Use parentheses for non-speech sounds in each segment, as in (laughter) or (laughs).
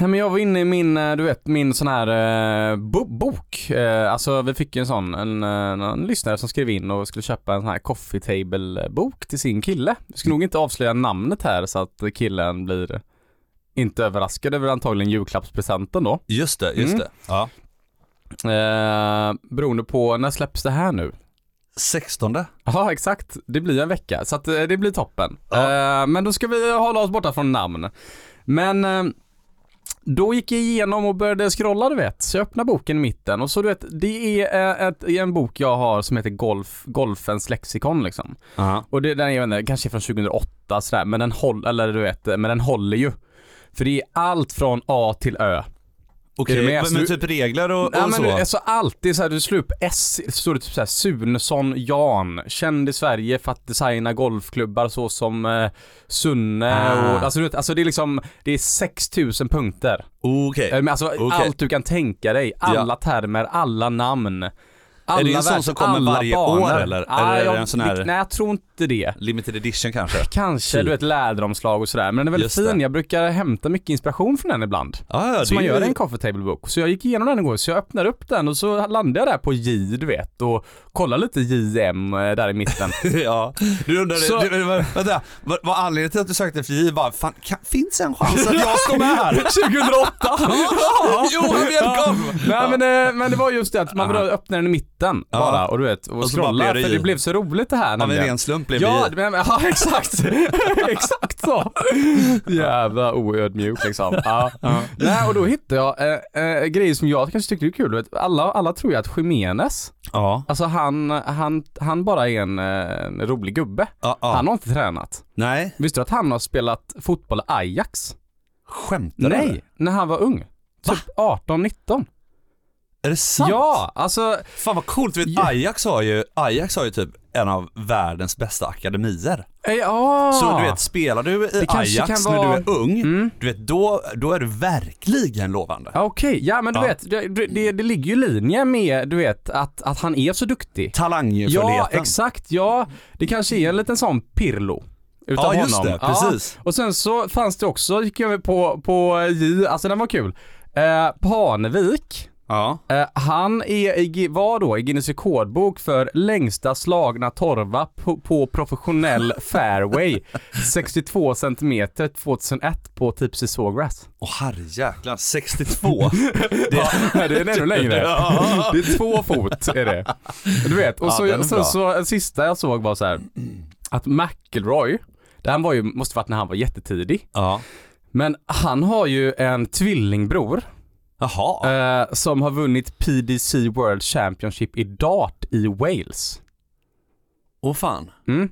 Nej, men jag var inne i min, eh, du vet, min sån här eh, bo bok. Eh, alltså vi fick ju en sån, en, eh, en lyssnare som skrev in och skulle köpa en sån här coffee table bok till sin kille. Jag ska nog inte avslöja namnet här så att killen blir inte överraskad över antagligen julklappspresenten då. Just det, just Mm. det. Ja. Eh, beroende på, när släpps det här nu? 16. Ja exakt, det blir en vecka så att eh, det blir toppen. Ja. Eh, men då ska vi hålla oss borta från namn. Men då gick jag igenom och började scrolla du vet, så jag öppnade boken i mitten och så du vet, det är eh, ett, en bok jag har som heter Golf, Golfens lexikon liksom. Ja. Och det, den är, jag vet inte, kanske från 2008 sådär, men den håller, eller du vet, men den håller ju. För det är allt från A till Ö. Okej, med? men, men typ regler och, Ja, och men så? alltså alltid så här, du slår upp S, så står det typ såhär Sunesson Jan, känd i Sverige för att designa golfklubbar så som eh, Sunne Ah. och, alltså du vet, alltså det är liksom, det är 6000 punkter. Okej. Eh, men Alltså Okej. allt du kan tänka dig, alla termer, alla namn. Alla Är det en sån som kommer varje banor. år, eller? Ah, är det jag, en sån här- Nej jag tror inte det. Limited edition kanske? Kanske, Typ. du vet läderomslag och sådär. Men den är väldigt Just det. fin. Jag brukar hämta mycket inspiration från den ibland. Ja, ja, Så det man gör ju- en coffee table book. Så jag gick igenom den igår, så jag öppnade upp den och så landade jag där på J, du vet, och kollade lite JM eh, där i mitten. (laughs) ja. Du undrade, Så- du, vänta, vad var anledningen till att du sökte för J bara, fan, kan, finns en chans att jag står med här? 2008! Johan Bjelkholm! Nej men, eh, men det var just det att man började öppna den i mitten Ja. bara och du vet, och, Och scrolla, för det blev så roligt det här Av en ren slump blev Ja, det men, ja (laughs) exakt. (laughs) exakt så. Jävla oödmjuk liksom. Ja. Nej, och då hittade jag eh, eh, grejer som jag kanske tyckte är kul. Du vet, Alla, alla tror ju att Jimenez, Ja. alltså han, han, han bara är en, en rolig gubbe. ja, ja. Han har inte tränat. Nej, Visste du att han har spelat fotboll i Ajax? skämtar du? Nej, när han var ung. Typ 18-19. Är det sant? Ja, alltså Fan vad coolt, vet Ja. Ajax har ju, Ajax har ju typ en av världens bästa akademier. ja. Så du vet, spelar du i Ajax kan när vara- du är ung, Mm. du vet då, då är du verkligen lovande. Ja, Okej, ja men du Ja. vet, det, det, det ligger ju i linje med du vet att, att han är så duktig. Talangfullheten. Ja, exakt. Ja, det kanske är en liten sån Pirlo. Utav Ja just honom. det, precis. Ja. Och sen så fanns det också, gick jag på, på J, alltså den var kul. Eh, Parnevik, Ja. eh, han är, i var då i Guinness rekordbok för längsta slagna torva på, på professionell (laughs) fairway. 62 cm 2001 på Tipsy Sawgrass. Åh herrejäklar, 62. (laughs) Det, (laughs) nej, det är ännu längre. Ja. Det är två fot är det. Du vet, och Ja, så, så, bra. så en sista jag såg var så här att McIlroy, det han var ju, måste varit när han var jättetidig, ja. men han har ju en tvillingbror Jaha. eh, som har vunnit PDC World Championship i dart i Wales. Åh fan. Mm.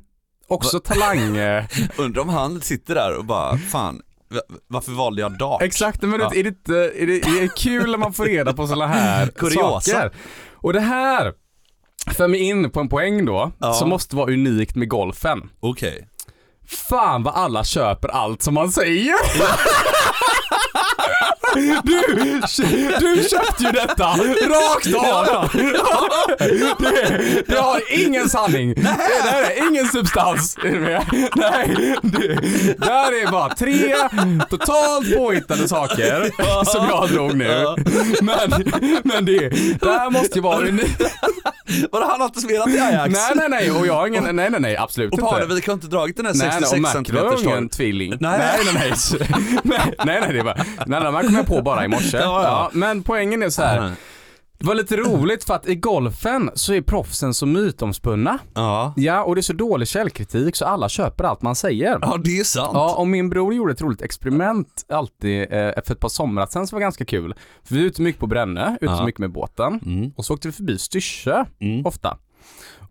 Också talang... Eh, (laughs) Undrar om han sitter där och bara, fan, va- varför valde jag dart? exakt, men Ja. är, det inte, är, det, är det kul när man får reda på sådana här (laughs) Kuriosa. saker? Och det här för mig in på en poäng då, Ja. som måste vara unikt med golfen. Okej. Fan vad alla köper allt som man säger. (laughs) Du, du köpte ju detta rakt av. Det, det har ingen sanning. Det här är ingen substans. Nej, det, det här är bara tre totalt påhittade saker som jag drog nu. Men, men det, det här måste ju vara unikt. (laughs) Vadå han har inte spelat i Ajax? Nej, nej, nej. Och jag har ingen, nej, nej, nej, absolut Och inte. Parnevik har inte dragit den här Nej, nej, 66 och Mac var cm ingen tvilling. Nej. nej, nej. Nej, (laughs) nej, nej, nej, det var, nej, nej, man kom jag på bara i morse. (laughs) Ja, ja. men poängen är så här. Det var lite roligt för att i golfen så är proffsen så mytomspunna. Ja. Ja, och det är så dålig källkritik så alla köper allt man säger. Ja det är sant. Ja, och min bror gjorde ett roligt experiment alltid eh, för ett par somrar sedan som var ganska kul. För vi är ute mycket på Brännö, ute Ja. mycket med båten. Mm. Och så åkte vi förbi Styrsö Mm. ofta.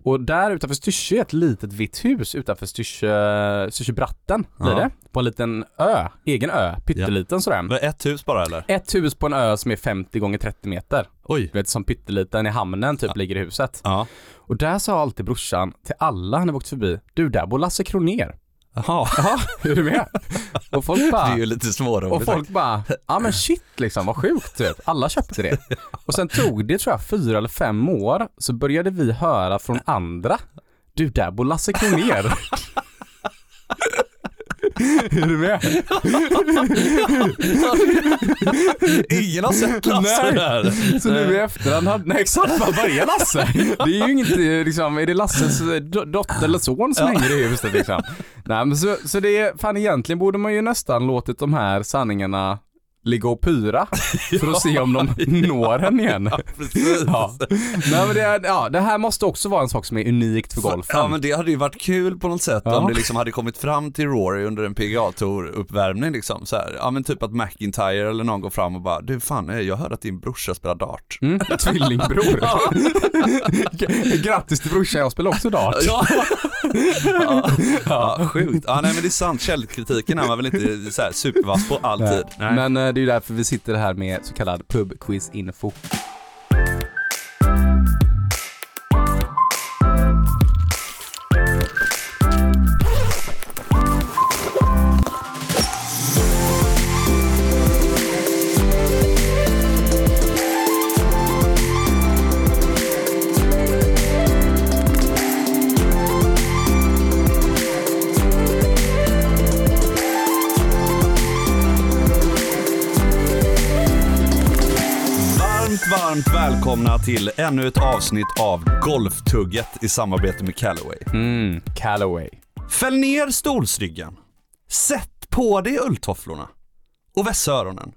Och där utanför Styrsö är ett litet vitt hus utanför Styrsö, Styrsebratten blir Ja. det. På en liten ö, egen ö, pytteliten sådär. Var det ett hus bara eller? Ett hus på en ö som är 50 gånger 30 meter. Oj. Du vet som pytteliten i hamnen typ ligger i huset. Ja. Och där sa alltid brorsan till alla när vi åkte förbi, du där bor Lasse Kroner. Jaha. Ja, är du med? Och folk (laughs) Det bara, är ju lite svårare och folk bara, ja men shit liksom, vad sjukt typ. Alla köpte det. Och sen tog det tror jag fyra eller fem år, så började vi höra från andra, du där bor Lasse Kroner. (laughs) Är du med? Ingen har sett Lasse Nej. där. Så nu i efterhand, hade- nej exakt, vad börjar Lasse? Det är ju inget, liksom, är det Lasses eh, do- dotter eller son som Ja. hänger i huset liksom? Nej men så, så det är, fan egentligen borde man ju nästan låtit de här sanningarna ligga och pyra (laughs) för att se om de når en igen. (laughs) Precis. Ja. Nej, men det, ja, det här måste också vara en sak som är unikt för golfen. Ja men det hade ju varit kul på något sätt Ja. om det liksom hade kommit fram till Rory under en PGA Tour uppvärmning liksom så här. Ja men typ att McIntyre eller någon går fram och bara du fan jag hörde att din brorsa spelar dart. Mm, (laughs) tvillingbror. G- Grattis till brorsan, jag spelar också dart. Ja. ja. ja, sjukt. Ja nej men det är sant, källkritiken är man väl inte så här supervass på alltid. Nej. Men eh, det är ju därför vi sitter här med så kallad pubquiz-info. Välkomna till ännu ett avsnitt av Golftugget i samarbete med Callaway. Mm, Callaway. Fäll ner stolsryggen. Sätt på dig ulltofflorna. Och vässa öronen.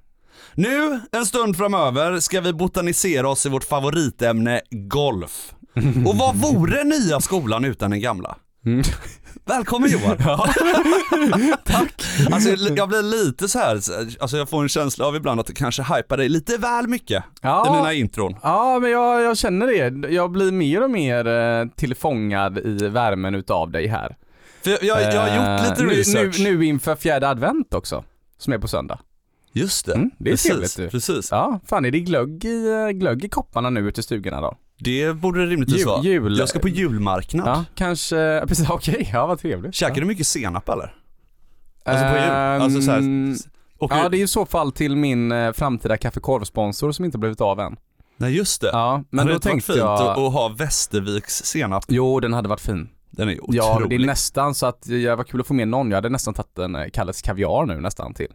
Nu, en stund framöver, ska vi botanisera oss i vårt favoritämne golf. Och vad vore nya skolan utan den gamla? Välkommen Johan! (laughs) (laughs) Tack! Alltså jag blir lite så här, alltså jag får en känsla av ibland att det kanske hypar dig lite väl mycket Ja. i mina intron. Ja, men jag, jag känner det. Jag blir mer och mer eh, tillfångad i värmen utav dig här. För jag, jag, jag har gjort lite Eh, nu- research. Nu, nu inför fjärde advent också, som är på söndag. Just det, Mm, det är precis, trevligt du. precis. Ja, fan är det glögg i, eh, glögg i kopparna nu ute i stugorna då? Det borde det rimligtvis Jul- vara. jul- Jag ska på julmarknad. Ja, kanske, precis, (laughs) okej, ja vad trevligt. Käkar du mycket senap eller? Alltså på jul? Ehm, Alltså så här, Ja, det är i så fall till min eh, framtida kaffekorvsponsor som inte blivit av än. Nej just det. Ja, men då det inte varit tänkte fint jag... att, att ha Västerviks senap? Jo, den hade varit fin. Den är otrolig. Ja, det är nästan så att jag var kul att få med någon. Jag hade nästan tagtt en eh, Kalles Kaviar nu nästan till.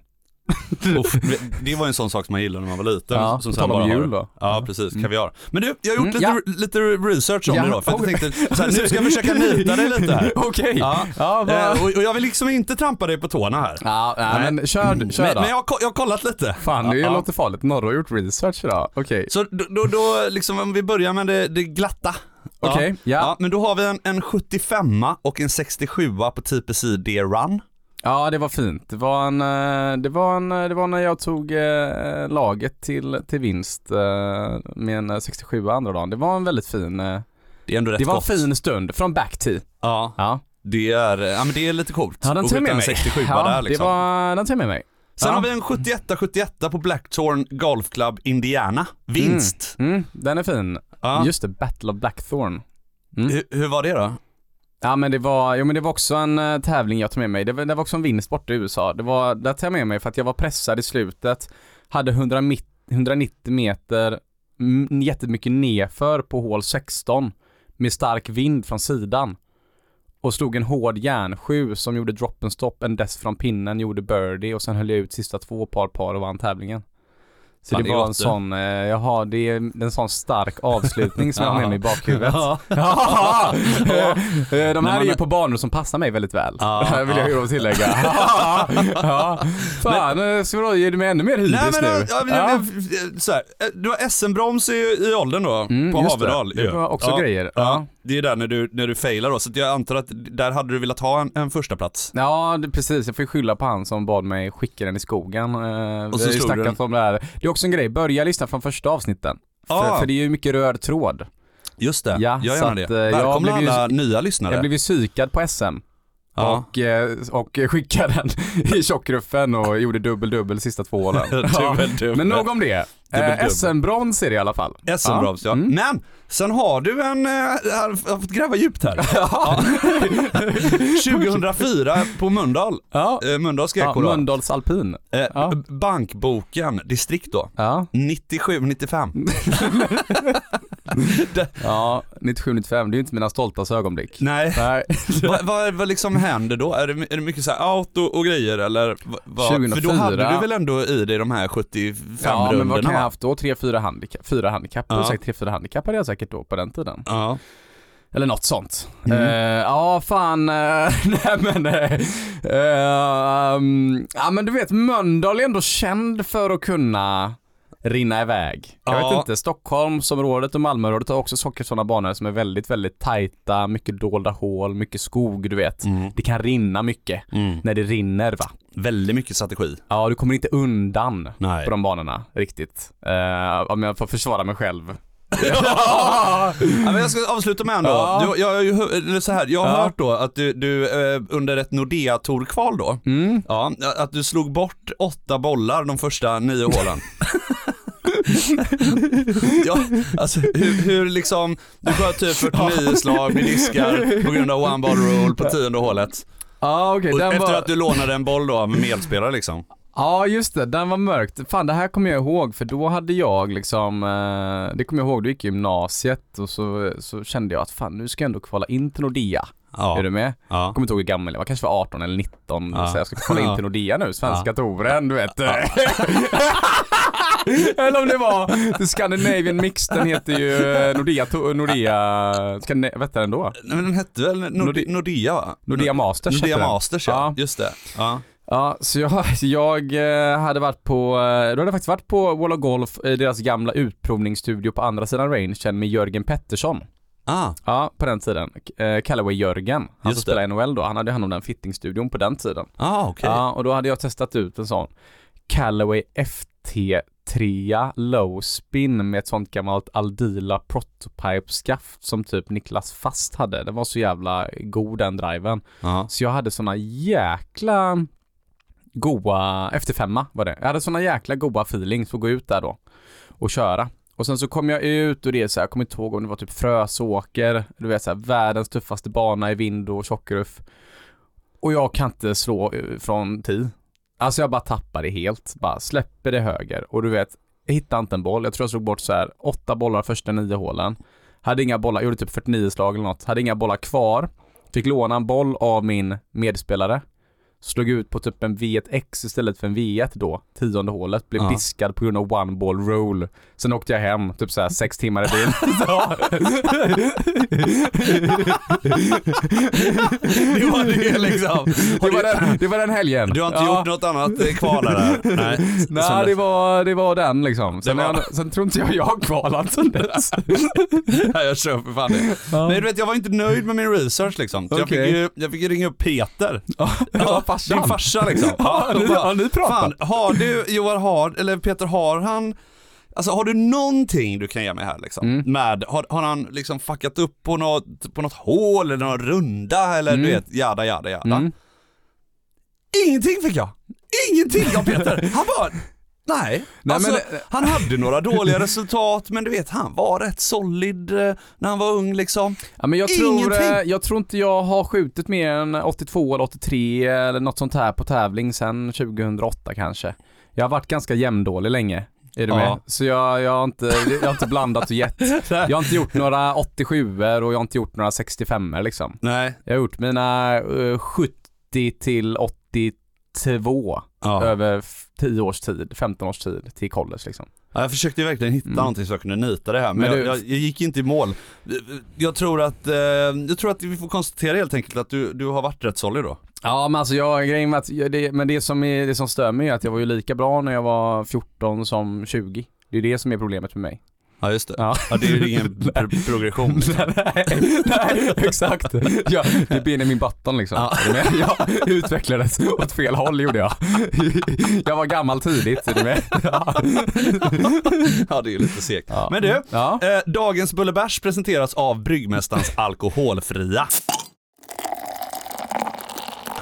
Uff, (laughs) det var en sån sak som man gillade när man var liten. Ja, som om bara har- jul då. Ja precis, kaviar. Men du, jag har gjort Mm, lite, ja. lite research om Ja, det då. För jag tänkte, (laughs) så här, nu ska jag försöka nita dig lite här. (laughs) Okej. Ja. Ja, vad... Eh, och, jag vill liksom inte trampa dig på tårna här. Ja, nej, men kör, kör men, då. men jag, har, jag har kollat lite. Fan, det Ja. låter farligt. Norra har gjort research idag. Okej. Så då, då, då liksom om vi börjar med det, det glatta. Okej, ja. ja. Men då har vi en, en 75 och en 67 på TPC D-Run. Ja, det var fint. Det var en, eh, det var en, det var när jag tog eh, laget till, till vinst eh, med en eh, 67 andra dagen. Det var en väldigt fin, eh, Det är ändå rätt det var en gott. fin stund från backtee. Ja, Ja, det är, ja men det är lite coolt. ja den tar med mig. 67 ja, där liksom. det var, den tar med mig. Sen ja. har vi en 71-71 på Blackthorn Golf Club Indiana. Vinst. Mm, den är fin. Ja. Just det, Battle of Blackthorn. Mm. Hur, hur var det då? Ja men det var, jo men det var också en uh, tävling jag tog med mig. Det var, det var också en vinst borta i USA. Det var, där tog jag med mig för att jag var pressad i slutet. Hade 100, mit- 190 meter mm, jättemycket nedför på hål 16 med stark vind från sidan. Och slog en hård järnsju som gjorde drop and stop, en dess från pinnen, gjorde birdie och sen höll jag ut sista två par par och vann tävlingen. Så Fan, det det var en det. sån, eh, jaha, det är en sån stark avslutning som jag har med mig i bakhuvudet. (laughs) Ja. Ja, Eh, de här är ju på banor som passar mig väldigt väl. Ja, (laughs) vill jag ju då tillägga. (laughs) ja. Fan, men, ska vadå, ger du mig ännu mer hybris nu? ja, men, Ja. så här, eh, du har SM-broms i, i åldern då, Mm, på det. Haverdal. Det ju. var också grejer. Ja. Det är där när du, när du failar då, så jag antar att där hade du velat ha en, en första plats. Ja, det, precis. Jag får ju skylla på han som bad mig skicka den i skogen. Eh, vi har så ju slog du snackat om det här. Det är också en grej, börja lyssna från första avsnitten. Ah. För, för det är ju mycket röd tråd. Just det, Ja, så gärna det. eh, jag Välkomna ju- alla nya lyssnare. Jag blev ju psykad på SM. ja. Och, eh, och (laughs) skickade den i tjockruffen och gjorde dubbel-dubbel sista två åren. (laughs) Dubbel, dubbel. Men nog om det. Eh. SM-brons är det i alla fall. SM-broms ja. Mm. Men sen har du en, eh, jag har fått gräva djupt här. (laughs) Ja. (laughs) 2004 på Mölndal, Ja. eh, Mölndals GK då. Mölndals alpin. Eh, ja. Bankboken, distrikt då. Ja. 97-95. (laughs) Ja, 97-95, det är ju inte mina stoltaste ögonblick. Nej. Nej. vad, vad, vad liksom händer då? Är det, är det mycket så här out och, grejer eller? Vad, För då 2004. hade du väl ändå i dig de här 75 Ja, rundorna jag haft då? Tre, fyra handikapp, fyra handikapp, Ja. säkert tre, fyra handikapp hade jag säkert då på den tiden. Ja. Eller något sånt. Mm. Eh, ja, fan, eh, (laughs) nej men, eh, um, ja men du vet Mölndal är ändå känd för att kunna rinna iväg. Jag Ja. vet inte, Stockholmsområdet och Malmöområdet har också saker sådana banor som är väldigt, väldigt tajta, mycket dolda hål, mycket skog, du vet. Mm. Det kan rinna mycket Mm. när det rinner va. Väldigt mycket strategi. Ja, du kommer inte undan Nej. på de banorna riktigt. Eh, om jag får försvara mig själv. (laughs) Ja, men jag ska avsluta med en då. Ja. Du, jag, eller så här, jag har Ja. hört då att du, du eh, under ett Nordea Tour-kval då, Mm. ja, att du slog bort åtta bollar de första nio hålen. (laughs) ja, alltså hur, hur liksom, du sköt typ 49 slag med diskar på grund av one ball rule på tionde hålet. Ja, okej. Och efter var... att du lånade en boll då av en medspelare liksom. (laughs) Ja, just det. Den var mörkt. Fan, det här kommer jag ihåg för då hade jag liksom, eh, det kommer jag ihåg, du gick i gymnasiet och så, så kände jag att fan nu ska jag ändå kvala in till Nordea. Är du Ja. med? Ja. kommer inte ihåg hur gammal jag var, kanske var 18 eller 19. Ja. Så jag ska kvala in till (laughs) Nordea nu, svenska Ja. touren, du vet. (laughs) (laughs) eller om det var The Scandinavian Mix, den heter ju eh, Nordea, Nordea, Skandina- vad hette den då? Nej, men den hette väl Nord- Norde- Nordea va? Nordea Masters Nordea hette. Masters ja. Ja. just det. Ja. Ja, så jag, (laughs) jag eh, hade varit på, eh, då hade jag faktiskt varit på Wall of Golf, deras gamla utprovningsstudio på andra sidan rangen med Jörgen Pettersson. Ah, Ja, på den tiden. Eh, Callaway Jörgen, han Just som spelade NHL då, han hade hand om den fittingstudion på den tiden. ah okej. Ja, och då hade jag testat ut en sån Callaway FT3 low spin med ett sånt gammalt Aldila prototype skaft som typ Niklas Fast hade. Den var så jävla god den driven. Ja. Så jag hade såna jäkla goa, efter femma var det. Jag hade såna jäkla goa feelings att gå ut där då och köra. Och sen så kom jag ut och det är så här, jag kommer inte ihåg om det var typ Frösåker, du vet så här, världens tuffaste bana i vind och tjockruff. Och jag kan inte slå eh, från tee. Alltså jag bara tappar det helt, bara släpper det höger och du vet, jag hittade inte en boll. Jag tror jag slog bort så här åtta bollar första nio hålen. Hade inga bollar, gjorde typ 49 slag eller något. Hade inga bollar kvar. Fick låna en boll av min medspelare. Slog ut på typ en V1X istället för en V1 då, tionde hålet. Blev Ja. diskad på grund av one ball roll. Sen åkte jag hem, typ såhär sex timmar i bil. Ja. (laughs) Det var det liksom. det, var den, det var den helgen. Du har inte Ja. gjort något annat eh, kval (laughs) där? Nej. Nej, det var, det var den liksom. Sen, var- Jag, sen tror inte jag jag har kvalat sen dess. (laughs) Nej, jag kör för fan det. Nej du vet jag var inte nöjd med min research liksom. Så jag, fick ju, jag fick ju ringa upp Peter. Ja, farsan. Din farsa liksom. (laughs) Ja, ni- bara, har ni pratat? Fan, har du, Johan har, eller Peter har han Alltså har du någonting du kan ge mig här liksom? Mm. Med, har, har han liksom fuckat upp på något, på något hål eller någon runda eller du Mm. vet, jada jada jada. Mm. Ingenting fick jag! Ingenting av Peter! Han bara, nej. Nej, alltså, men- han hade några dåliga resultat men du vet han var rätt solid eh, när han var ung liksom. Ja, men jag tror, Ingenting. eh, jag tror inte jag har skjutit mer än 82 eller 83 eller något sånt här på tävling sen 2008 kanske. Jag har varit ganska jämndålig länge. Är du Ja. med? Så jag, jag, har inte, jag har inte blandat och gett. Jag har inte gjort några 87 och jag har inte gjort några 65 liksom. Nej. Jag har gjort mina eh, 70 till 82 Ja. över f- 10 års tid, 15 års tid till college liksom. Ja, jag försökte verkligen hitta Mm. någonting så jag kunde nita det här, men, Men jag, du- jag, jag gick inte i mål. Jag tror att, eh, jag tror att vi får konstatera helt enkelt att du, du har varit rätt solid då. Ja men alltså jag, grejen med att, jag- det, men det som, är, det som stör mig är att jag var ju lika bra när jag var 14 som 20. Det är det som är problemet med mig. Ja just det. Ja. Ja, det är ju ingen (laughs) pro- progression. nej, nej, exakt. Ja, det är Benjamin Button liksom. Ja. Jag utvecklades åt fel håll gjorde jag. Jag var gammal tidigt, är du med? Ja. ja det är ju lite segt. Ja. Men du, Ja. eh, dagens Bullebärs presenteras av Bryggmästarens Alkoholfria.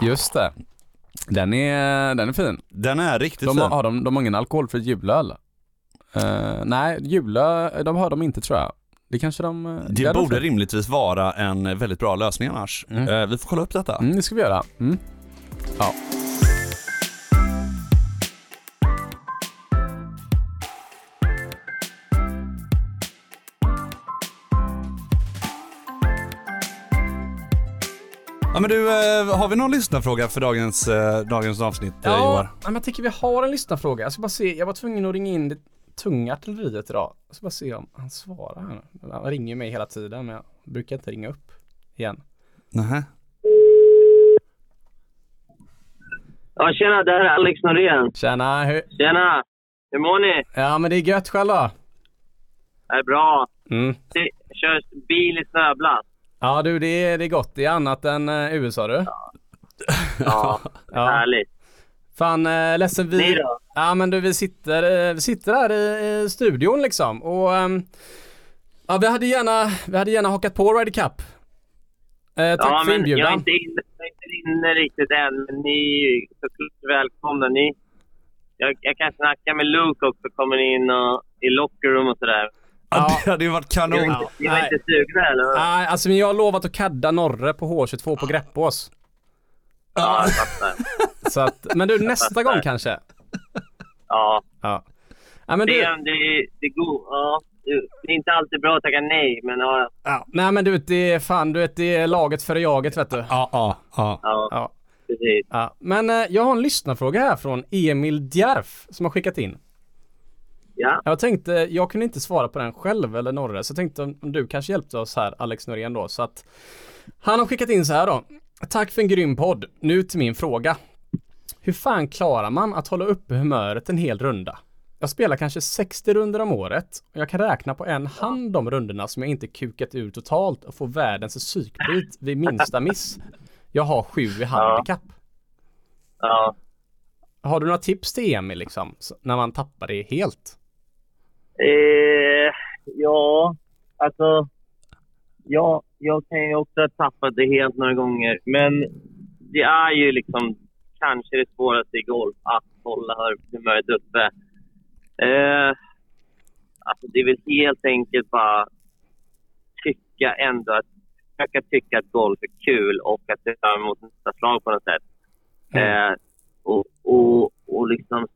Just det. Den är, den är fin. Den är riktigt De fin. har, har de, de har ingen alkoholfri julöl? Uh, nej, Jula, de har de inte tror jag. Det kanske de... Eh, det, det borde de rimligtvis vara en väldigt bra lösning annars. Mm. Uh, vi får kolla upp detta. Mm, det ska vi göra. Mm. Ja. Ja, men du, har vi någon lyssnarfråga för dagens, dagens avsnitt, ja, Johar? Ja, men jag tycker vi har en lyssnarfråga. Jag ska bara se, jag var tvungen att ringa in tunga artilleriet idag. Jag ska bara se om han svarar här nu. Han ringer mig hela tiden men jag brukar inte ringa upp igen. Nähä. Ja, tjena, det här är Alex Norén. Tjena, hur? Tjena! Hur mår ni? Ja men det är gött själv då? Det är bra. Mm. Det- Kör bil i snöblast. Ja du, det är, det är gott. Det är annat än uh, USA du. Ja, Ja. (laughs) härligt. Fan, uh, ledsen vi... Ni? Ja men du, vi sitter, eh, vi sitter här i, i studion liksom och ehm, Ja vi hade gärna, vi hade gärna hakat på Ryder Cup. Eh, tack ja, för men jag är inbjudan. inte inne, jag är inte inne riktigt än, men ni är såklart välkomna. Ni, jag, jag kan snacka med Luke också, kommer in och, i locker room och sådär. Ja. Ja. (laughs) Det hade ju varit Ni var, kanon. inte, ni var nej. inte sugna eller? Nej, alltså men jag har lovat att kadda Norre på H22 på Greppås. Ja. (laughs) Så att, men du nästa gång kanske? Ja, Ja. Ja men det, du, är- det, är- det är god. Ja, det- är inte alltid bra att tacka nej, men ja, ja. nej men du det är fan, du vet det är laget före jaget vet du. Ja, ja, ja. ja, Ja. precis. ja. Men eh, jag har en lyssnarfråga här från Emil Djärf som har skickat in. Ja, Jag tänkte, jag kunde inte svara på den själv eller Norre, så jag tänkte om om du kanske hjälpte oss här, Alex Norén då, så att han har skickat in så här då. Tack för en grym podd. Nu till min fråga. Hur fan klarar man att hålla uppe humöret en hel runda? Jag spelar kanske 60 runder om året och jag kan räkna på en hand de rundorna som jag inte kukat ur totalt och får världens psykbit vid minsta miss. Jag har sju i handikapp. ja. Har du några tips till Emil liksom, när man tappar det helt? Eh, ja, alltså. Ja, jag kan ju också ha tappat det helt några gånger. Men det är ju liksom kanske det svåraste i golf att hålla humöret uppe. Eh, alltså det är väl helt enkelt bara tycka ändå att försöka tycka att golf är kul och att se fram emot nästa slag på något sätt. Mm. Eh, och, och, och liksom,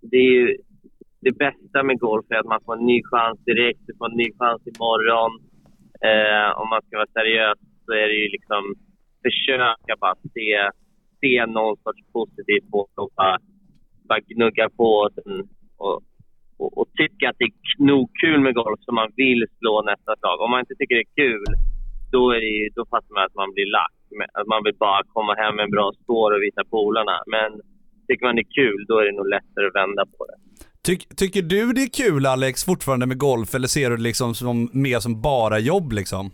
det är ju det bästa med golf är att man får en ny chans direkt, du får en ny chans imorgon. Eh, om man ska vara seriös så är det ju liksom försöka bara se, se någon sorts positivt på det och bara, bara gnugga på och, och, och, och tycka att det är nog kul med golf så man vill slå nästa slag. Om man inte tycker det är kul, då, är det, då fattar man att man blir lack. Att man vill bara komma hem med en bra score och visa polarna. Men tycker man det är kul, då är det nog lättare att vända på det. Tyck, tycker du det är kul Alex fortfarande med golf eller ser du det liksom som, mer som bara jobb liksom?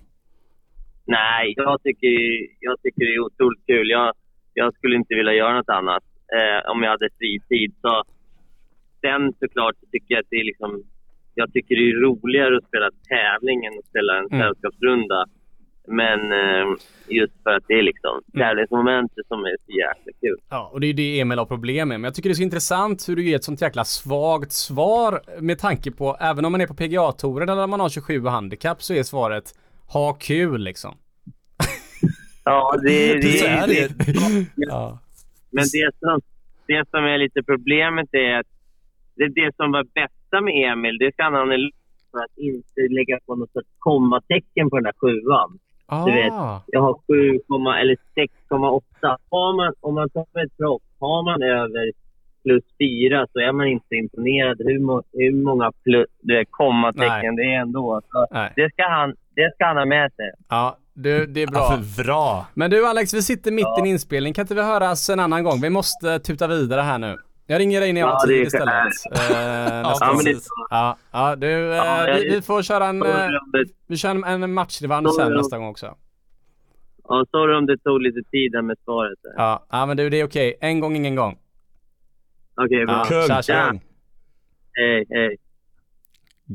Nej, jag tycker, jag tycker det är otroligt kul. Jag, jag skulle inte vilja göra något annat eh, om jag hade fritid. Så, sen såklart så tycker jag att det är liksom... Jag tycker det är roligare att spela tävling än att spela en Mm. sällskapsrunda. Men eh, just för att det är liksom tävlingsmomentet som är så jäkla kul. Ja, och det är ju det Emil har problem med. Men jag tycker det är så intressant hur du ger ett sånt jäkla svagt svar med tanke på, även om man är på PGA-touren eller man har 27 handikapp så är svaret ha kul liksom. (laughs) Ja, det, (laughs) det, Så är det. (laughs) Ja. Men det som, det som är lite problemet är att det, det som var bästa med Emil, det kan han för att inte lägga på något sorts kommatecken på den där sjuan. Du vet. Ah, Jag har 7, eller 6,8. Har man, om man tar ett proffs, har man över plus 4 så är man inte imponerad hur, må, hur många plus, du vet, kommatecken det är ändå. Så nej. det, ska han, det ska han ha med sig. Ja, du, det är bra. Ja, för bra. Men du Alex, vi sitter mitt i en inspelning. Kan inte vi höras en annan gång? Vi måste tuta vidare här nu. Jag ringer dig när jag Ja, har tid är istället. Eh, nästa Ja, gång. men det, ja, ja, du, eh, Ja, jag- vi, vi får köra en, eh, vi kör en- matchrevansch sen Ja. nästa gång också. ja, sorry om det tog lite tid där med svaret. Ja, ja men du, det är okej. En gång, ingen gång. Okej, bra. Ja, tja, tja. kung. Hej, hej.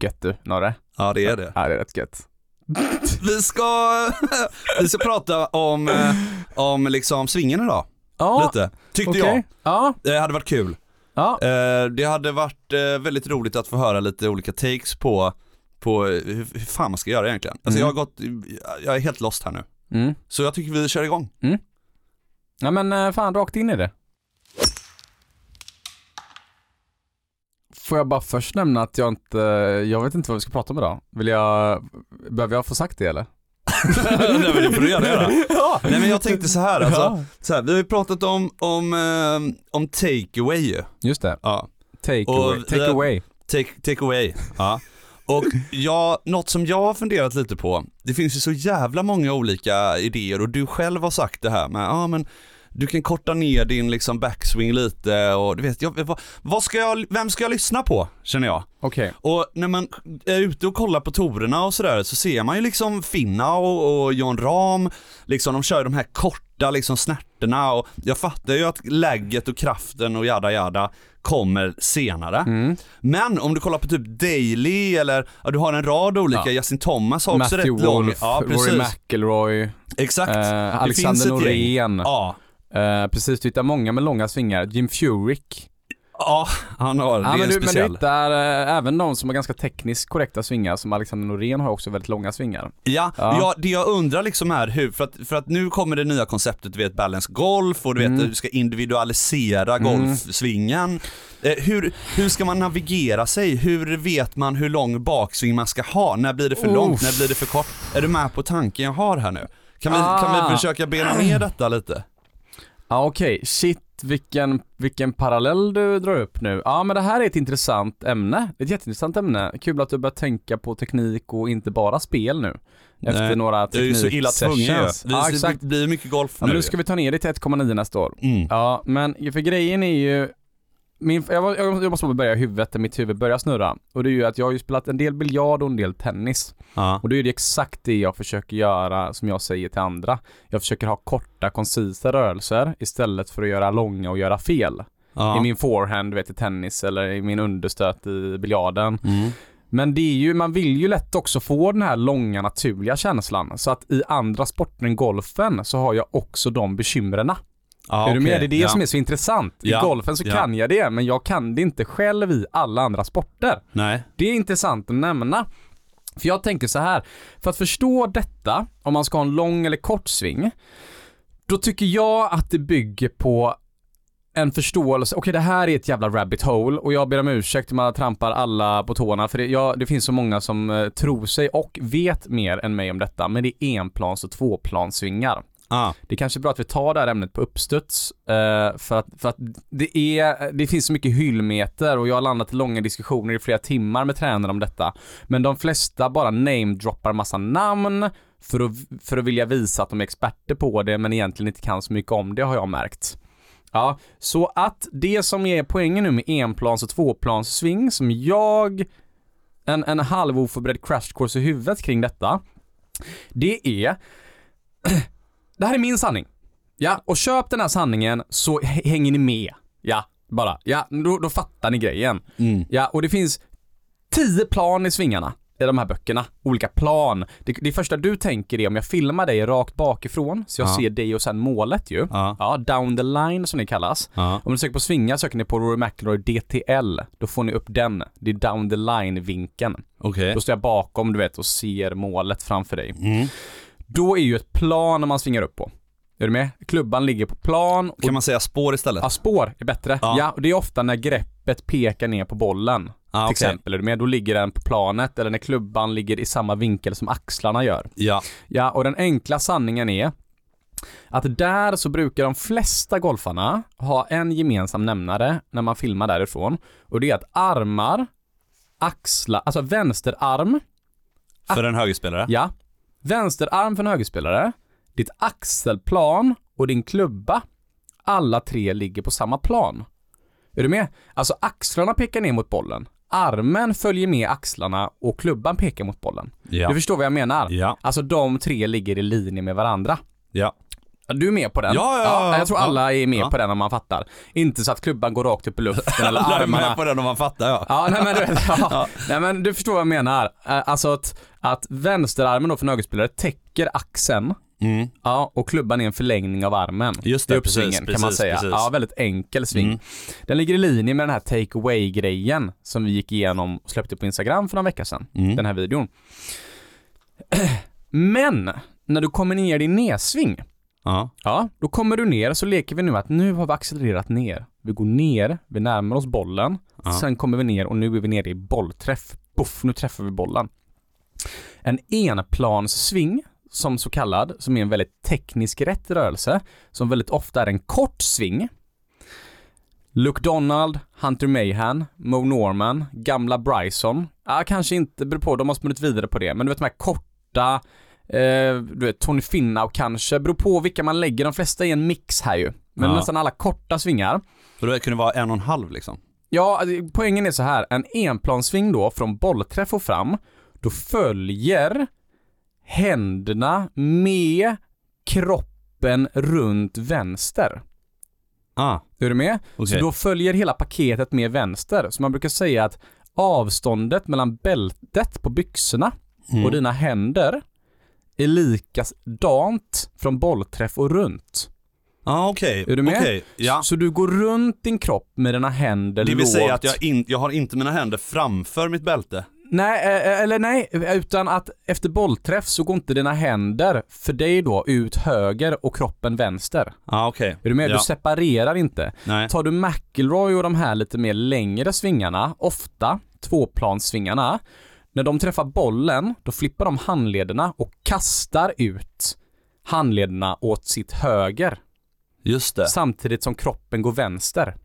Gött du, Norre. Ja det är det. Ja, det är rätt gött. (laughs) Vi ska, (laughs) vi ska prata om, om liksom svingen idag. Ja, Lite. Tyckte. Ja, jag. Det hade varit kul. ja. Eh, Det hade varit eh, väldigt roligt att få höra lite olika takes på, på eh, hur, hur fan man ska göra egentligen. Alltså Mm. jag har gått, jag är helt lost här nu. Mm. Så jag tycker vi kör igång. Ja men eh, fan, rakt in i det. Får jag bara först nämna att jag inte, jag vet inte vad vi ska prata om idag. Vill jag, behöver jag få sagt det eller? (laughs) Nej men det får du gärna göra. (laughs) Ja. Nej men jag tänkte så här alltså, Ja. så här, vi har ju pratat om, om, eh, om takeaway ju. Just det. Ja. Take Och away. vi Take away. Take, take away. Ja. Och jag, något som jag har funderat lite på, det finns ju så jävla många olika idéer och du själv har sagt det här med, ja men du kan korta ner din liksom backswing lite och du vet, jag, vad, vad ska jag, vem ska jag lyssna på känner jag? Okej. Och när man är ute och kollar på torerna och sådär så ser man ju liksom Finna och, och John Ram, liksom de kör de här korta liksom snärtorna och jag fattar ju att lägget och kraften och jada jada kommer senare. Mm. Men om du kollar på typ Daily eller, ja, du har en rad olika, Ja. Justin Thomas har också Matthew rätt lång, Wolf, ja Rory precis, McIlroy, exakt. eh, Alexander. Norén. Ja. Eh, precis, du hittar många med långa svingar. Jim Furyk. ja, han har, det Ja, är men, en du, men du speciell. hittar eh, även de som har ganska tekniskt korrekta svingar, som Alexander Norén har också väldigt långa svingar. Ja, Ja. ja. det jag undrar liksom är hur, för att, för att nu kommer det nya konceptet, du vet balance golf och du vet Mm. du ska individualisera Mm. golfsvingen. Eh, hur, hur ska man navigera sig? Hur vet man hur lång baksving man ska ha? När blir det för Uff. långt? När blir det för kort? Är du med på tanken jag har här nu? Kan vi, kan Ah. vi försöka bena ner detta lite? Ja okej, shit vilken, vilken parallell du drar upp nu. Ja men det här är ett intressant ämne, ett jätteintressant ämne. Kul att du börjar tänka på teknik och inte bara spel nu. Efter Nej, några Jag är ju så illa tvungen. Vi- Ja exakt. Det blir mycket golf Ja, men nu. nu ska vi ta ner det till 1,9 nästa år. mm. Ja men för grejen är ju min, jag, var- jag måste bara börja i huvudet där mitt huvud börjar snurra. Och det är ju att jag har ju spelat en del biljard och en del tennis. ja. Och då är det exakt det jag försöker göra som jag säger till andra. Jag försöker ha korta, koncisa rörelser istället för att göra långa och göra fel. Ja. I min forehand, du vet, i tennis eller i min understöt i biljarden. Mm. Men det är ju, man vill ju lätt också få den här långa naturliga känslan. Så att i andra sporter än golfen så har jag också de bekymren. Ja, är du med? okej. Det är det ja. som är så intressant. I Ja, golfen så ja. kan jag det, men jag kan det inte själv i alla andra sporter. Nej. Det är intressant att nämna. För jag tänker så här, för att förstå detta, om man ska ha en lång eller kort sving, då tycker jag att det bygger på en förståelse, okej det här är ett jävla rabbit hole och jag ber om ursäkt om jag trampar alla på tårna för det, jag, det finns så många som eh, tror sig och vet mer än mig om detta, men det är enplans och tvåplanssvingar. Ah. Det är kanske är bra att vi tar det här ämnet på uppstuds eh, för, att, för att det, är, det finns så mycket hyllmeter och jag har landat i långa diskussioner i flera timmar med tränare om detta. Men de flesta bara namedroppar massa namn för att, för att vilja visa att de är experter på det men egentligen inte kan så mycket om det har jag märkt. Ja, så att det som är poängen nu med enplans och tvåplanssving som jag en, en halv oförberedd crash course i huvudet kring detta. Det är (clears throat) det här är min sanning. Ja, och köp den här sanningen så hänger ni med. Ja, bara. Ja, då, då fattar ni grejen. Mm. Ja, och det finns tio plan i svingarna i de här böckerna. Olika plan. Det, det första du tänker är om jag filmar dig rakt bakifrån, så jag Ja. ser dig och sen målet ju. Ja. Ja, down the line som det kallas. Ja. Om du söker på svingar söker ni på Rory McIlroy DTL. Då får ni upp den. Det är down the line-vinkeln. Okej. Då står jag bakom, du vet, och ser målet framför dig. Mm. Då är ju ett plan man svingar upp på. Är du med? Klubban ligger på plan och Kan man säga spår istället? ja, spår är bättre. Ja. Ja. och det är ofta när greppet pekar ner på bollen. Ah, till okej. exempel, är du med? Då ligger den på planet eller när klubban ligger i samma vinkel som axlarna gör. Ja. Ja, och den enkla sanningen är att där så brukar de flesta golfarna ha en gemensam nämnare när man filmar därifrån. Och det är att armar, axlar, alltså vänsterarm, För en högerspelare? Ja. Vänsterarm för en högerspelare, ditt axelplan och din klubba. Alla tre ligger på samma plan. Är du med? Alltså axlarna pekar ner mot bollen. Armen följer med axlarna och klubban pekar mot bollen. Ja. Du förstår vad jag menar? Ja. Alltså de tre ligger i linje med varandra. Ja. Du är med på den? Ja, ja, ja, Jag tror alla är med Ja. på den om man fattar. Inte så att klubban går rakt upp i luften eller (laughs) Alla är armarna med på den om man fattar ja. Ja, nej men du vet, (laughs) ja. Nej men du förstår vad jag menar. Eh, Alltså att, att vänsterarmen då för en högerspelare täcker axeln, Mm. ja, och klubban är en förlängning av armen. Just det, I uppsvingen precis, kan man precis, säga. precis. Ja, väldigt enkel sving. Mm. Den ligger i linje med den här take away grejen som vi gick igenom och släppte på Instagram för några veckor sedan. Mm. Den här videon. (clears throat) Men, när du kommer ner i din nedsving, Ja. Ja, då kommer du ner så leker vi nu att nu har vi accelererat ner. Vi går ner, vi närmar oss bollen, Ja. sen kommer vi ner och nu är vi nere i bollträff. Puff, nu träffar vi bollen. En enplanssving som så kallad, som är en väldigt teknisk rätt rörelse, som väldigt ofta är en kort sving. Luke Donald, Hunter Mayhan, Mo Norman, gamla Bryson. Ja, kanske inte, beror på, de har spunnit vidare på det, men du vet de här korta, eh, du vet Tony Finau kanske, beror på vilka man lägger, de flesta är en mix här ju. Men Ja. nästan alla korta svingar. Så det kunde vara en och en halv liksom? Ja, alltså, poängen är så här. En enplanssving då från bollträff och fram, då följer händerna med kroppen runt vänster. Ah, Är du med? okej. Så då följer hela paketet med vänster. Så man brukar säga att avståndet mellan bältet på byxorna Mm. och dina händer är likadant från bollträff och runt. ah, okej. Är du med? Okej, ja. Så du går runt din kropp med dina händer Det vill säga lågt. att jag, in, jag har inte mina händer framför mitt bälte? Nej, eh, eller nej, utan att efter bollträff så går inte dina händer för dig då ut höger och kroppen vänster. ah, okej. Är du med? Ja. Du separerar inte. Nej. Tar du McIlroy och de här lite mer längre svingarna, ofta tvåplanssvingarna, när de träffar bollen, då flippar de handlederna och kastar ut handlederna åt sitt höger, Just det. samtidigt som kroppen går vänster.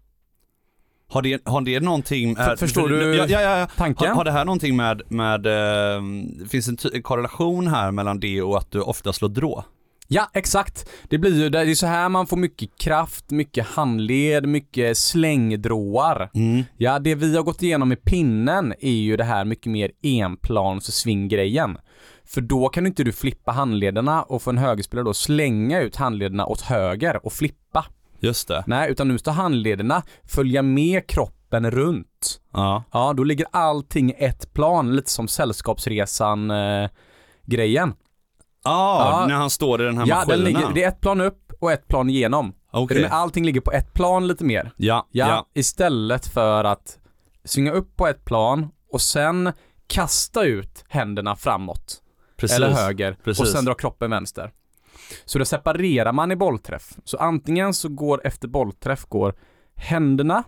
Har det, har det någonting... För- förstår du ja, ja, ja. tanken? Har, har det här någonting med, med eh, finns en korrelation här mellan det och att du ofta slår drå? Ja, exakt. Det blir ju, det är så här man får mycket kraft, mycket handled, mycket slängdråar. Mm. Ja, det vi har gått igenom med pinnen är ju det här mycket mer enplans-svinggrejen. För då kan inte du flippa handlederna och få en högerspelare då slänga ut handlederna åt höger och flippa. Just det. Nej, utan nu ska handlederna följa med kroppen runt. Ja. Ja, då ligger allting ett plan, lite som Sällskapsresan eh, grejen. Ah, Ja. när han står i den här Ja, maskinen? den ligger, det är ett plan upp och ett plan igenom. Du med? Allting ligger på ett plan lite mer. Ja, Ja, ja. istället för att svinga upp på ett plan och sen kasta ut händerna framåt. precis. Eller höger. Precis. Och sen dra kroppen vänster. Så då separerar man i bollträff. Så antingen så går efter bollträff går händerna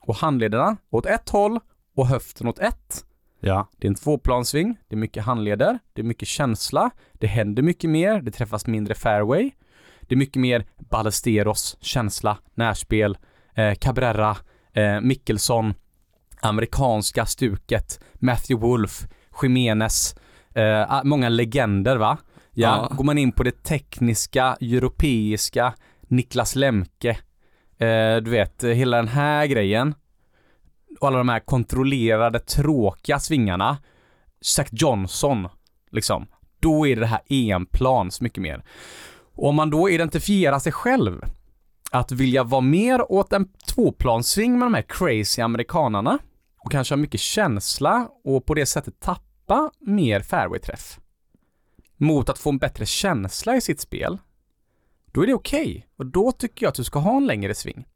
och handlederna åt ett håll och höften åt ett. Ja. Det är en tvåplansving, det är mycket handleder, det är mycket känsla, det händer mycket mer, det träffas mindre fairway. Det är mycket mer Ballesteros, känsla, närspel, eh, Cabrera, eh, Mickelson, amerikanska stuket, Matthew Wolf, Jimenez, eh, många legender va? Ja, Ja. går man in på det tekniska, europeiska, Niklas Lemke, eh, du vet, hela den här grejen och alla de här kontrollerade, tråkiga svingarna, Zach Johnson, liksom, då är det här EM-plans mycket mer. Och om man då identifierar sig själv att vilja vara mer åt en tvåplanssving med de här crazy amerikanarna och kanske ha mycket känsla och på det sättet tappa mer fairway-träff mot att få en bättre känsla i sitt spel, då är det okej. Och då tycker jag att du ska ha en längre sving.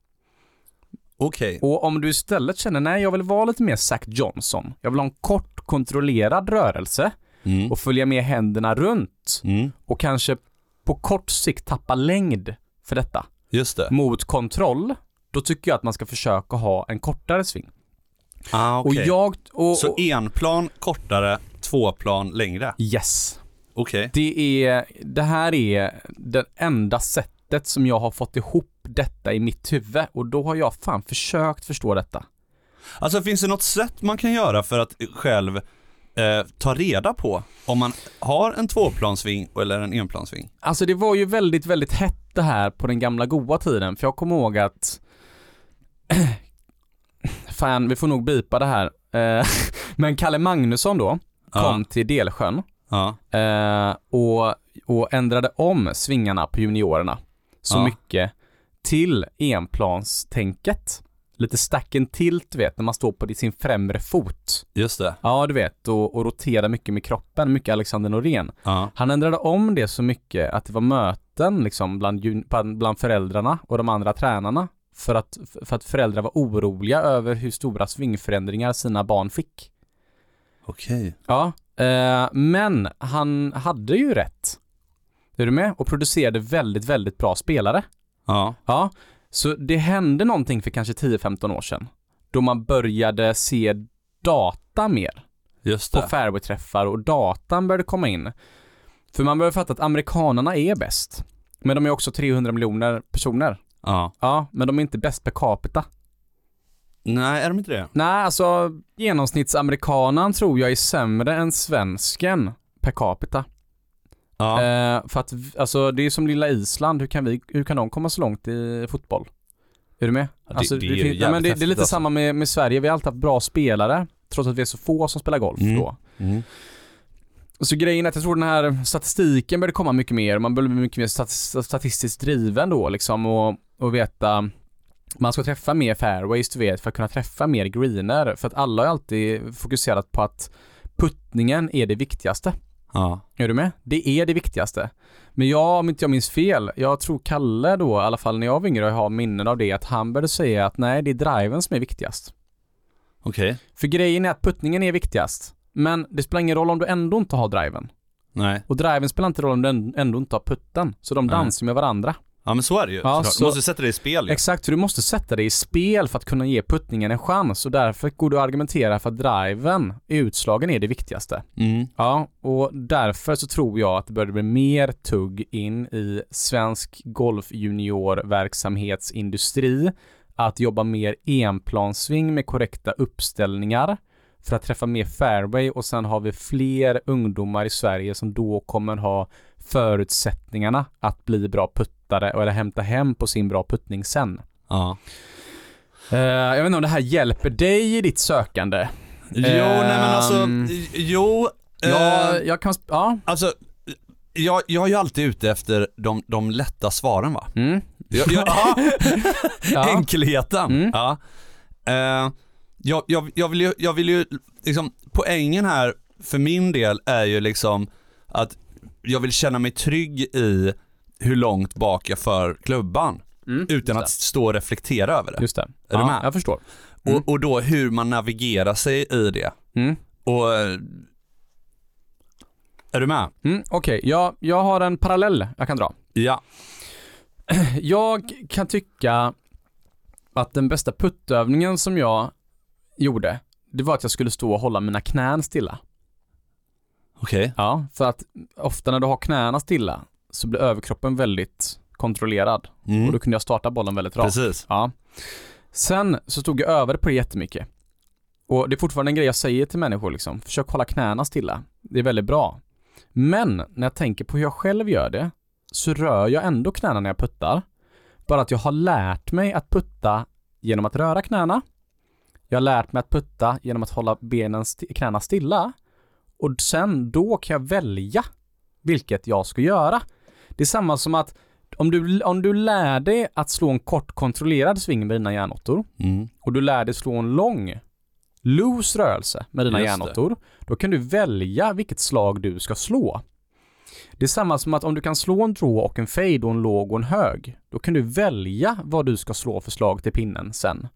Okej. Och om du istället känner, nej jag vill vara lite mer Zach Johnson, jag vill ha en kort kontrollerad rörelse Mm. och följa med händerna runt Mm. och kanske på kort sikt tappa längd för detta Just det. mot kontroll, då tycker jag att man ska försöka ha en kortare sving. Ah, Och okej. jag, och, Så och, en plan kortare, två plan längre? yes. Okej. Det är, det här är det enda sättet som jag har fått ihop detta i mitt huvud och då har jag fan försökt förstå detta. Alltså finns det något sätt man kan göra för att själv eh, ta reda på om man har en tvåplansving eller en enplansving? Alltså det var ju väldigt, väldigt hett det här på den gamla goa tiden, för jag kommer ihåg att (clears throat) Fan, vi får nog bipa det här. Eh, (laughs) Men Kalle Magnusson då, kom Ja. till Delsjön Ja. eh, och, och ändrade om svingarna på juniorerna så Ja. mycket till enplanstänket. Lite stack and tilt, vet, när man står på sin främre fot. Just det. Ja, du vet, och, och roterar mycket med kroppen, mycket Alexander Norén. Ja. Han ändrade om det så mycket att det var möten liksom bland, bland föräldrarna och de andra tränarna. För att, för att föräldrar var oroliga över hur stora svingförändringar sina barn fick. Okej. Ja, eh, men han hade ju rätt. Är du med? Och producerade väldigt, väldigt bra spelare. Ja. Ja, så det hände någonting för kanske 10-15 år sedan. Då man började se data mer Just på det. fairway-träffar och datan började komma in. För man behöver fatta att amerikanarna är bäst. Men de är också 300 miljoner personer. Ja. Ja, men de är inte bäst per capita. Nej, är de inte det? Nej, alltså genomsnittsamerikanen tror jag är sämre än svensken per capita. Ja. Eh, för att, alltså det är som lilla Island, hur kan, vi, hur kan de komma så långt i fotboll? Är du med? Ja, det- alltså, det är ja, men det, det är lite alltså. samma med, med Sverige, vi har alltid haft bra spelare, trots att vi är så få som spelar golf Mm. då. Mm. Så grejen är att jag tror den här statistiken började komma mycket mer, man började bli mycket mer stat- statistiskt driven då liksom och, och veta man ska träffa mer fairways du vet för att kunna träffa mer greener för att alla har alltid fokuserat på att puttningen är det viktigaste. Ja. Är du med? Det är det viktigaste. Men jag, om inte jag minns fel, jag tror Kalle då, i alla fall när jag var yngre har minnen av det, att han började säga att nej, det är driven som är viktigast. Okej. För grejen är att puttningen är viktigast. Men det spelar ingen roll om du ändå inte har driven. Nej. Och driven spelar inte roll om du änd- ändå inte har putten. Så de Nej. dansar med varandra. Ja men så är det ju. Ja, så- Du måste sätta det i spel ju. Exakt, så du måste sätta det i spel för att kunna ge puttningen en chans. Och därför går du att argumentera för att driven, utslagen, är det viktigaste. Mm. Ja, och därför så tror jag att det börjar bli mer tugg in i svensk golfjuniorverksamhetsindustri att jobba mer enplanssving med korrekta uppställningar för att träffa mer fairway och sen har vi fler ungdomar i Sverige som då kommer ha förutsättningarna att bli bra puttare eller hämta hem på sin bra puttning sen. Ja. Eh, jag vet inte om det här hjälper dig i ditt sökande. Jo, nej men alltså, Ehm. jo. Ja, eh, jag kan... Ja. Alltså, jag, jag är ju alltid ute efter de, de lätta svaren va? Mm. Jag, jag, (laughs) Ja. Enkelheten. Mm. Ja. Eh, jag, jag, jag, vill ju, jag vill ju, liksom, poängen här för min del är ju liksom att jag vill känna mig trygg i hur långt bak jag för klubban Mm. utan att stå och reflektera över det. Just det. Är ja, du med? Jag förstår. Mm. Och, och då hur man navigerar sig i det. Mm. Och, är du med? Mm, Okej, jag, jag har en parallell jag kan dra. Ja. (clears throat) Jag kan tycka att den bästa puttövningen som jag gjorde, det var att jag skulle stå och hålla mina knän stilla. Okej. Ja, för att ofta när du har knäna stilla så blir överkroppen väldigt kontrollerad Mm. och då kunde jag starta bollen väldigt rakt. Precis. Ja. Sen så stod jag över på det jättemycket. Och det är fortfarande en grej jag säger till människor liksom. Försök hålla knäna stilla. Det är väldigt bra. Men när jag tänker på hur jag själv gör det så rör jag ändå knäna när jag puttar. Bara att jag har lärt mig att putta genom att röra knäna. Jag har lärt mig att putta genom att hålla benen st- knäna stilla. Och sen då kan jag välja vilket jag ska göra. Det är samma som att om du, om du lär dig att slå en kort kontrollerad sving med dina järnåttor Mm. och du lär dig slå en lång loose rörelse med dina Just det. järnåttor, då kan du välja vilket slag du ska slå. Det är samma som att om du kan slå en draw och en fade och en låg och en hög, då kan du välja vad du ska slå för slag till pinnen sen.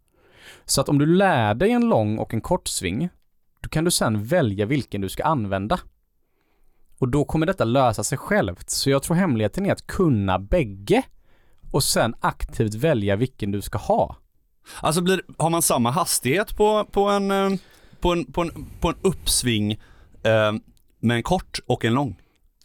Så att om du lär dig en lång och en kort sving, då kan du sen välja vilken du ska använda. Och då kommer detta lösa sig självt. Så jag tror hemligheten är att kunna bägge och sen aktivt välja vilken du ska ha. Alltså blir, har man samma hastighet på, på, en, eh, på, en, på, en, på en uppsving eh, med en kort och en lång?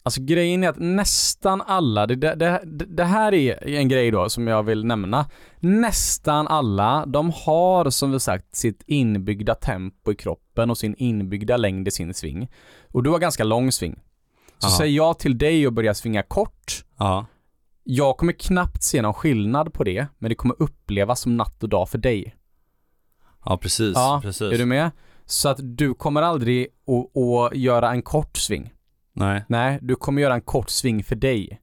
Alltså grejen är att nästan alla, det, det, det, det här är en grej då som jag vill nämna. Nästan alla, de har som vi sagt sitt inbyggda tempo i kroppen och sin inbyggda längd i sin sving. Och du har ganska lång sving. Så Ja. säger jag till dig att börja svinga kort, Ja. jag kommer knappt se någon skillnad på det, men det kommer upplevas som natt och dag för dig. Ja precis, Ja, precis. Är du med? Så att du kommer aldrig att göra en kort sving. Nej. Nej, du kommer göra en kort sving för dig.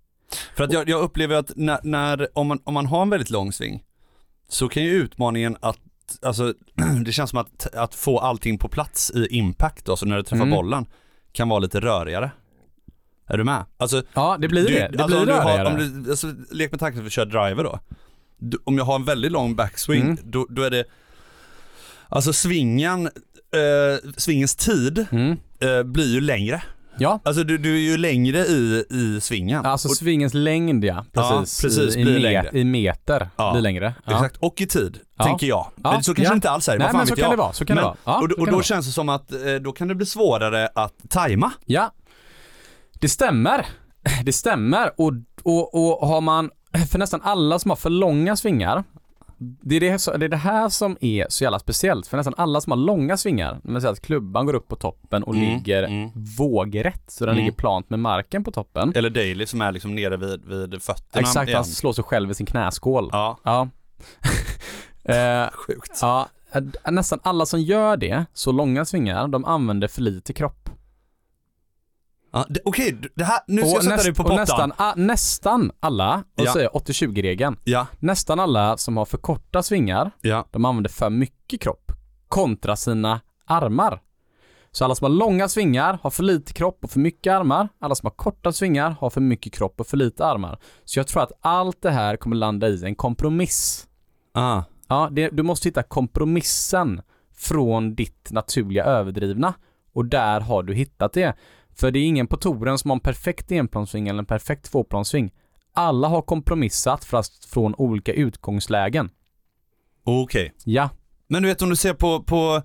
För att jag, jag upplever att när, när, om, man, om man har en väldigt lång sving så kan ju utmaningen att, alltså (clears throat) det känns som att, att få allting på plats i impact då, så när du träffar Mm. bollen kan vara lite rörigare. Är du med? Alltså, Ja, det blir du, det. Det alltså blir du har, rörigare. om du, alltså, lek med tanken att vi kör driver då. Du, om jag har en väldigt lång backswing, Mm. då, då är det, alltså svingen, eh, svingens tid Mm. eh, blir ju längre. Ja, Alltså du, du är ju längre i, i svingen. alltså Och- svingens längd ja. Precis. Ja, precis, I, i, met-. I meter Ja, blir längre. Ja. Exakt, och i tid, tänker jag. Ja, Men så kanske inte alls är, Nej vad fan men så vet kan jag. det vara, så kan Men- det vara. Och och då det känns det som att eh, då kan det bli svårare att tajma. Ja. Det stämmer. Det stämmer och, och, och har man, för nästan alla som har för långa svingar, det är det, det är det här som är så jävla speciellt. För nästan alla som har långa svingar, man säger att klubban går upp på toppen och Mm, ligger mm. vågrätt, så den Mm. ligger plant med marken på toppen. Eller Daily som är liksom nere vid, vid fötterna Exakt, igen. han slår sig själv i sin knäskål. Ja, Ja. (laughs) eh, sjukt. ja, nästan alla som gör det, så långa svingar, de använder för lite kropp. Ja, det- Okej, det här, nu ska jag sätta näst- dig på och pottan. nästan, ah, nästan alla, och Ja. så är 80-20-regeln, Ja, nästan alla som har för korta svingar, ja. de använder för mycket kropp kontra sina armar. Så alla som har långa svingar har för lite kropp och för mycket armar. Alla som har korta svingar har för mycket kropp och för lite armar. Så jag tror att allt det här kommer landa i en kompromiss. Ah. Ja, det, du måste hitta kompromissen från ditt naturliga överdrivna. Och där har du hittat det. För det är ingen på touren som har en perfekt enplanssving eller en perfekt tvåplanssving. Alla har kompromissat fast från olika utgångslägen. Okej. Ja. Men du vet om du ser på, på,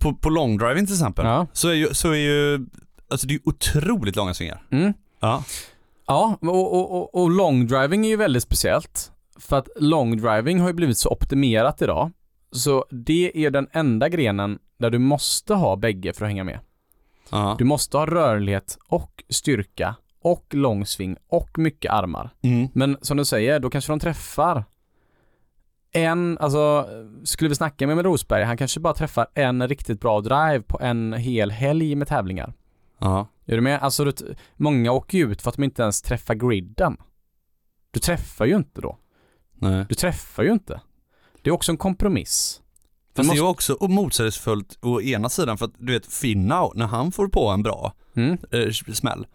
på, på longdriving till exempel, Ja. så är ju, så är ju, alltså det är otroligt långa svingar. Mm. Ja. Ja, och, och, och, och long driving är ju väldigt speciellt. För att long driving har ju blivit så optimerat idag. Så det är den enda grenen där du måste ha bägge för att hänga med. Du måste ha rörlighet och styrka och långsving och mycket armar. Mm. Men som du säger, då kanske de träffar en, alltså skulle vi snacka med, med Rosberg, han kanske bara träffar en riktigt bra drive på en hel helg med tävlingar. Ja. Är du med? Alltså, du, många åker ju ut för att de inte ens träffar griden. Du träffar ju inte då. Nej. Du träffar ju inte. Det är också en kompromiss. Fast måste- det är ju också motsägelsefullt å ena sidan för att du vet Finnau, när han får på en bra Mm. eh, smäll,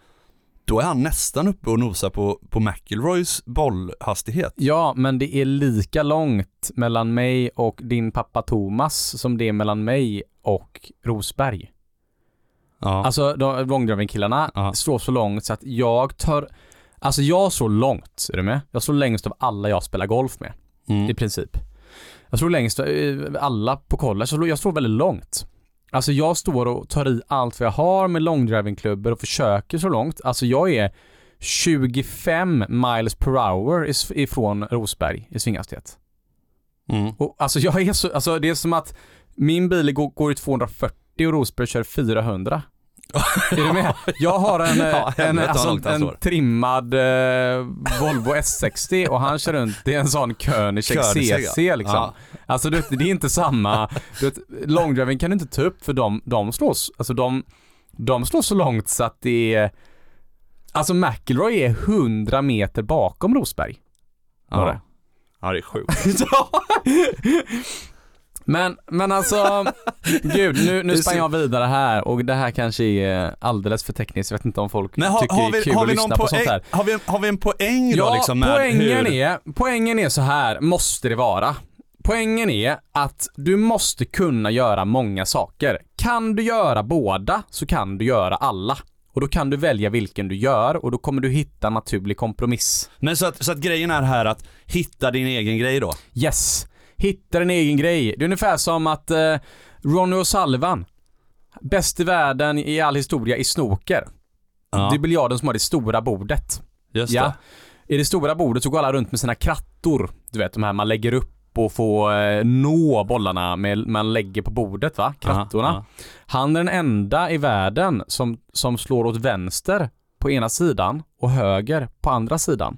då är han nästan uppe och nosar på, på McIlroys bollhastighet. Ja, men det är lika långt mellan mig och din pappa Thomas som det är mellan mig och Rosberg. Ja. Alltså, de långdriving-killarna Ja. slår så långt så att jag tar, alltså jag slår långt, är du med? Jag slår längst av alla jag spelar golf med. mm. i princip. Jag tror längst, eh, alla på college, jag slår väldigt långt. Alltså jag står och tar i allt vad jag har med longdrivingklubbor och försöker så långt. Alltså jag är 25 miles per hour ifrån Rosberg i svinghastighet. Mm. Och alltså jag är så, alltså det är som att min bil går, går i 240 och Rosberg kör 400. (laughs) är du med? Jag har en, (laughs) eh, Ja, en, helvete vad alltså, en trimmad eh, Volvo S60 och han kör runt i en sån Koenigsegg CC ja. liksom. Ja. Alltså du vet, det är inte samma, du vet, longdriving kan du inte ta upp för de, de slås, alltså de, de slår så långt så att det är, alltså McIlroy är 100 meter bakom Rosberg. Var det? Ja. ja, det är sjukt. (laughs) Men, men alltså, (laughs) gud, nu, nu sprang jag vidare här och det här kanske är alldeles för tekniskt. Jag vet inte om folk Men har, tycker har, det är vi, kul har, att vi någon lyssna på sånt här. har, vi, har vi en poäng då Ja, liksom med poängen, hur... är, poängen är så här, måste det vara. Poängen är att du måste kunna göra många saker. Kan du göra båda så kan du göra alla. Och då kan du välja vilken du gör och då kommer du hitta en naturlig kompromiss. Men så att, så att grejen är här att hitta din egen grej då. Yes. Hitta din egen grej. Det är ungefär som att eh, Ronny O'Sullivan, bäst i världen i all historia i snooker. Ja, Det är biljarden som har det stora bordet. just Ja. det. I det stora bordet så går alla runt med sina krattor. Du vet de här man lägger upp och får eh, nå bollarna med, man lägger på bordet va, krattorna. Ja, Han är den enda i världen som, som slår åt vänster på ena sidan och höger på andra sidan.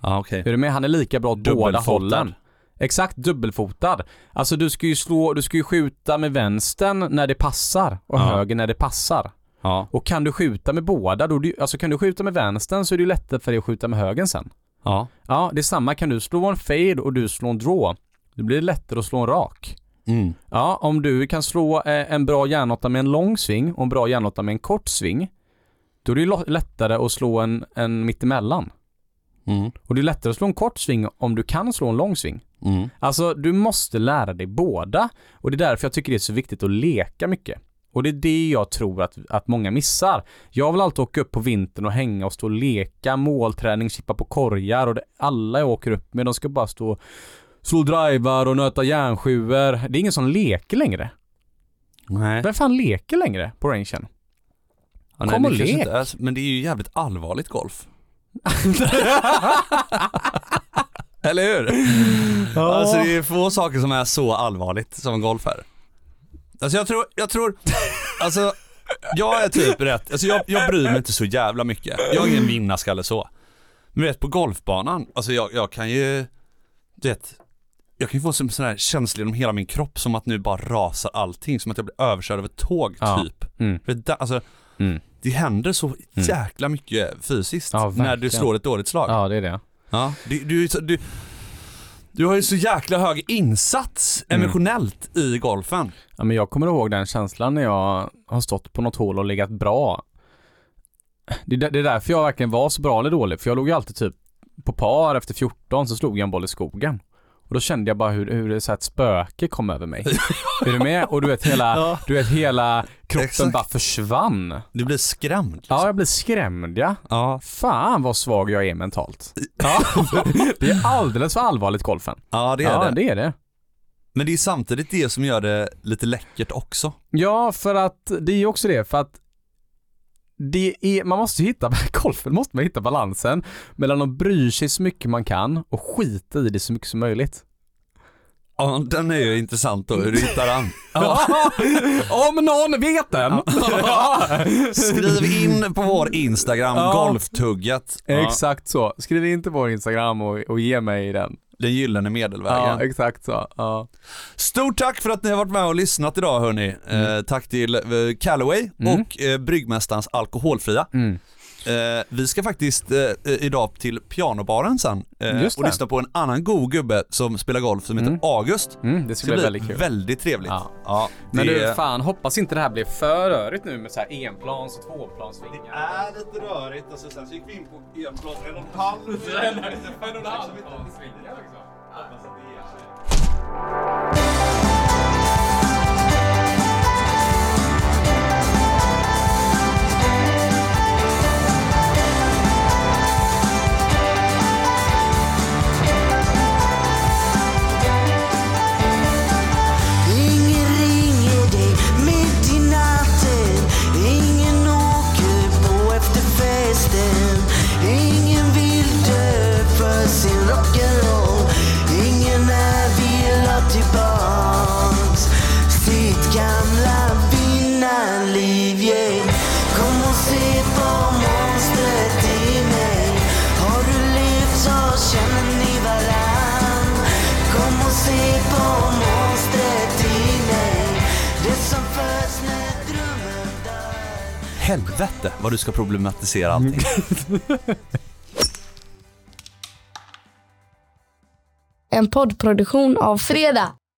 ja okej. Är du med? Han är lika bra åt båda hållen. Exakt, dubbelfotad. Alltså du ska ju slå, du ska ju skjuta med vänstern när det passar och Ja. höger när det passar. Ja, Och kan du skjuta med båda, då, ju- alltså kan du skjuta med vänstern så är det ju lättare för dig att skjuta med högern sen. ja. Ja, det är samma. Kan du slå en fade och du slår en draw, då blir det lättare att slå en rak. Mm. Ja, om du kan slå eh, en bra järnåtta med en lång sving och en bra järnåtta med en kort sving, då är det ju lättare att slå en, en mittemellan. Mm. Och det är lättare att slå en kort sving om du kan slå en lång sving. Mm. Alltså, du måste lära dig båda och det är därför jag tycker det är så viktigt att leka mycket. Och det är det jag tror att, att många missar. Jag vill alltid åka upp på vintern och hänga och stå och leka, målträning, chippa på korgar och det, alla jag åker upp med, de ska bara stå slå drivar och nöta järnsjuor. Det är ingen som leker längre. Nej. Vem fan leker längre på rangen? Ja, nej, Kom det och lek. inte men det är ju jävligt allvarligt golf. (laughs) Eller hur? Alltså det är få saker som är så allvarligt som golf är. Alltså jag tror, jag tror, alltså jag är typ rätt, alltså jag, jag bryr mig inte så jävla mycket. Jag är ingen vinnarskalle så. Men du vet på golfbanan, alltså jag, jag kan ju, du vet, jag kan ju få en sån här känsla genom hela min kropp som att nu bara rasar allting, som att jag blir överkörd av ett tåg Ja. typ. Mm. För det, alltså, Mm. Det händer så jäkla mycket fysiskt Ja, när du slår ett dåligt slag. Ja, det är det. Ja, du, du, du, du har ju så jäkla hög insats Mm. emotionellt i golfen. Ja, men jag kommer ihåg den känslan när jag har stått på något hål och legat bra. Det det är därför jag verkligen var så bra eller dålig, för jag låg ju alltid typ på par efter 14 så slog jag en boll i skogen. Och då kände jag bara hur, hur det så här ett spöke kom över mig. (laughs) är du med? Och du vet hela, Ja. du vet hela kroppen Exakt. bara försvann. Du blir skrämd. Liksom. Ja, jag blir skrämd ja. Ja. Fan vad svag jag är mentalt. Ja, (laughs) det är alldeles för allvarligt golfen. ja, det är ja, det. det är det. Men det är samtidigt det som gör det lite läckert också. Ja, för att det är också det, för att det är, man måste ju hitta, (laughs) golfen måste man hitta balansen mellan att bry sig så mycket man kan och skita i det så mycket som möjligt. Ja, den är ju intressant då, hur du hittar den. (laughs) Om någon vet den! (laughs) Skriv in på vår Instagram, Ja. golftugget. Exakt så. Skriv in till vår Instagram och, och ge mig den. Den gyllene medelvägen. Ja, exakt så. Ja. Stort tack för att ni har varit med och lyssnat idag hörni. Eh, tack till eh, Callaway Mm. och eh, Bryggmästarens Alkoholfria. Mm. Eh, vi ska faktiskt eh, eh, idag till pianobaren sen eh, Just och det. lyssna på en annan god gubbe som spelar golf som heter Mm. August. Mm, det Det ska ska bli väldigt kul. väldigt trevligt. Ja. Ja, Men det du, fan hoppas inte det här blir för rörigt nu med så här enplans och tvåplansvingar. är lite rörigt och så sen så gick vi in på enplats, en och en halv. En och en halv plansvingar liksom. Ingen Helvete vad du ska problematisera allting. En poddproduktion av Fredag.